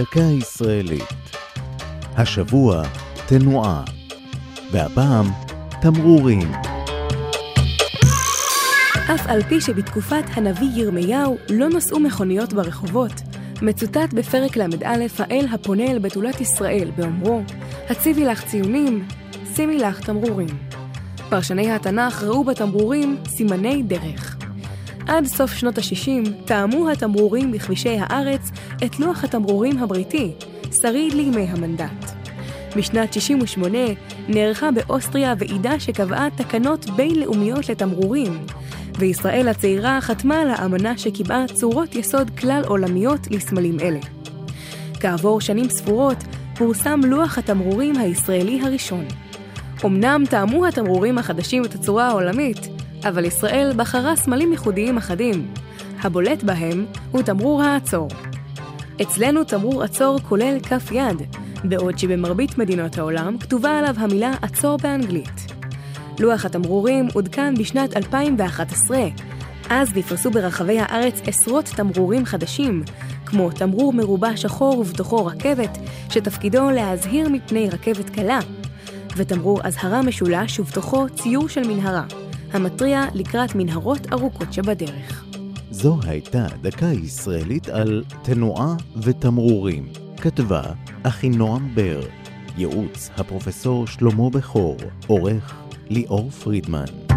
דקה ישראלית. השבוע תנועה, והפעם תמרורים. אף על פי שבתקופת הנביא ירמיהו לא נסעו מכוניות ברחובות, מצוטט בפרק ל"א האל הפונה אל בתולת ישראל באומרו, הציבי לך ציונים, שימי לך תמרורים. פרשני התנ"ך ראו בתמרורים סימני דרך. עד סוף שנות ה-60 טעמו התמרורים בכבישי הארץ את לוח התמרורים הבריטי, שריד לימי המנדט. בשנת 68 נערכה באוסטריה ועידה שקבעה תקנות בינלאומיות לתמרורים, וישראל הצעירה חתמה על האמנה שקיבעה צורות יסוד כלל עולמיות לסמלים אלה. כעבור שנים ספורות פורסם לוח התמרורים הישראלי הראשון. אמנם טעמו התמרורים החדשים את הצורה העולמית, אבל ישראל בחרה סמלים ייחודיים אחדים. הבולט בהם הוא תמרור העצור. אצלנו תמרור עצור כולל כף יד, בעוד שבמרבית מדינות העולם כתובה עליו המילה עצור באנגלית. לוח התמרורים עודכן בשנת 2011. אז נפרסו ברחבי הארץ עשרות תמרורים חדשים, כמו תמרור מרובע שחור ובתוכו רכבת, שתפקידו להזהיר מפני רכבת קלה, ותמרור אזהרה משולש ובתוכו ציור של מנהרה, המתריע לקראת מנהרות ארוכות שבדרך. זו הייתה דקה ישראלית על תנועה ותמרורים. כתבה אחינועם בר, ייעוץ הפרופסור שלמה בכור, עורך ליאור פרידמן